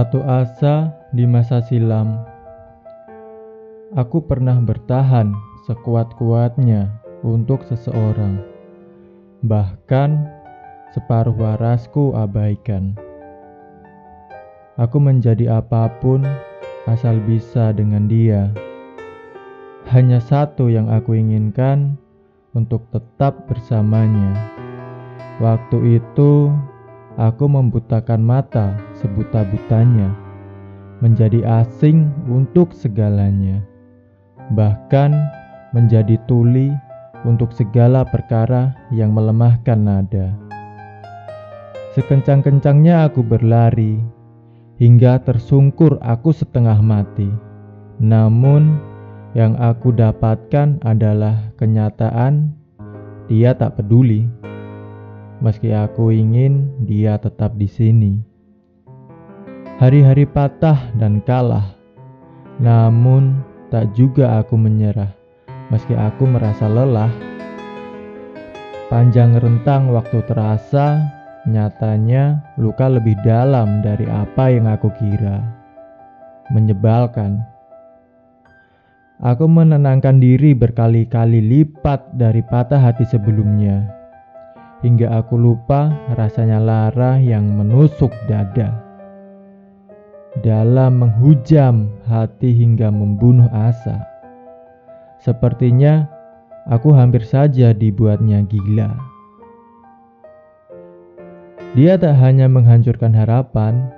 Satu asa di masa silam. Aku pernah bertahan sekuat-kuatnya untuk seseorang. Bahkan separuh warasku abaikan. Aku menjadi apa pun asal bisa dengan dia. Hanya satu yang aku inginkan untuk tetap bersamanya. Waktu itu Aku membutakan mata sebuta-butanya, menjadi asing untuk segalanya, bahkan menjadi tuli untuk segala perkara yang melemahkan nada. Sekencang-kencangnya aku berlari, hingga tersungkur aku setengah mati. Namun, yang aku dapatkan adalah kenyataan dia tak peduli. Meski aku ingin dia tetap di sini. Hari-hari patah dan kalah, namun tak juga aku menyerah. Meski aku merasa lelah, panjang rentang waktu terasa, nyatanya luka lebih dalam dari apa yang aku kira. Menyebalkan. Aku menenangkan diri berkali-kali lipat dari patah hati sebelumnya hingga aku lupa rasanya lara yang menusuk dada. Dalam menghujam hati hingga membunuh asa. Sepertinya aku hampir saja dibuatnya gila. Dia tak hanya menghancurkan harapan,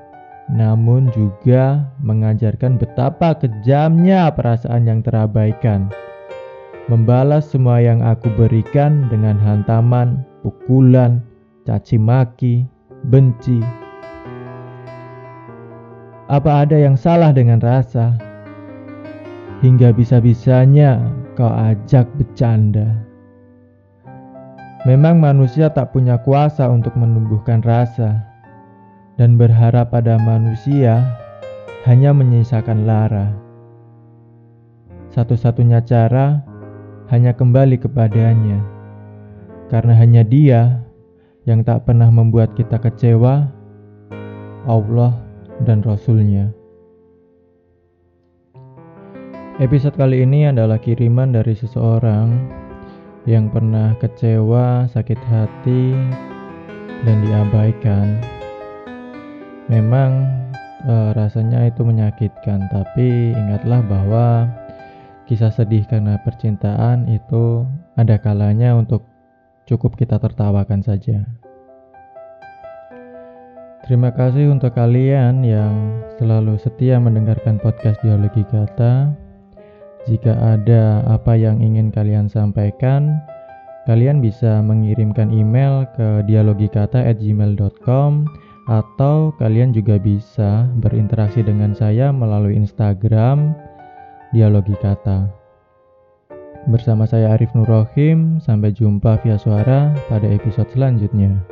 namun juga mengajarkan betapa kejamnya perasaan yang terabaikan. Membalas semua yang aku berikan dengan hantaman pukulan, caci maki, benci. Apa ada yang salah dengan rasa? Hingga bisa-bisanya kau ajak bercanda. Memang manusia tak punya kuasa untuk menumbuhkan rasa dan berharap pada manusia hanya menyisakan lara. Satu-satunya cara hanya kembali kepadanya karena hanya Dia yang tak pernah membuat kita kecewa, Allah dan Rasulnya. Episode kali ini adalah kiriman dari seseorang yang pernah kecewa, sakit hati, dan diabaikan. Memang e, rasanya itu menyakitkan, tapi ingatlah bahwa kisah sedih karena percintaan itu ada kalanya untuk cukup kita tertawakan saja. Terima kasih untuk kalian yang selalu setia mendengarkan podcast Dialogi Kata. Jika ada apa yang ingin kalian sampaikan, kalian bisa mengirimkan email ke dialogikata@gmail.com atau kalian juga bisa berinteraksi dengan saya melalui Instagram Dialogi Kata. Bersama saya Arif Nurrohim, sampai jumpa via suara pada episode selanjutnya.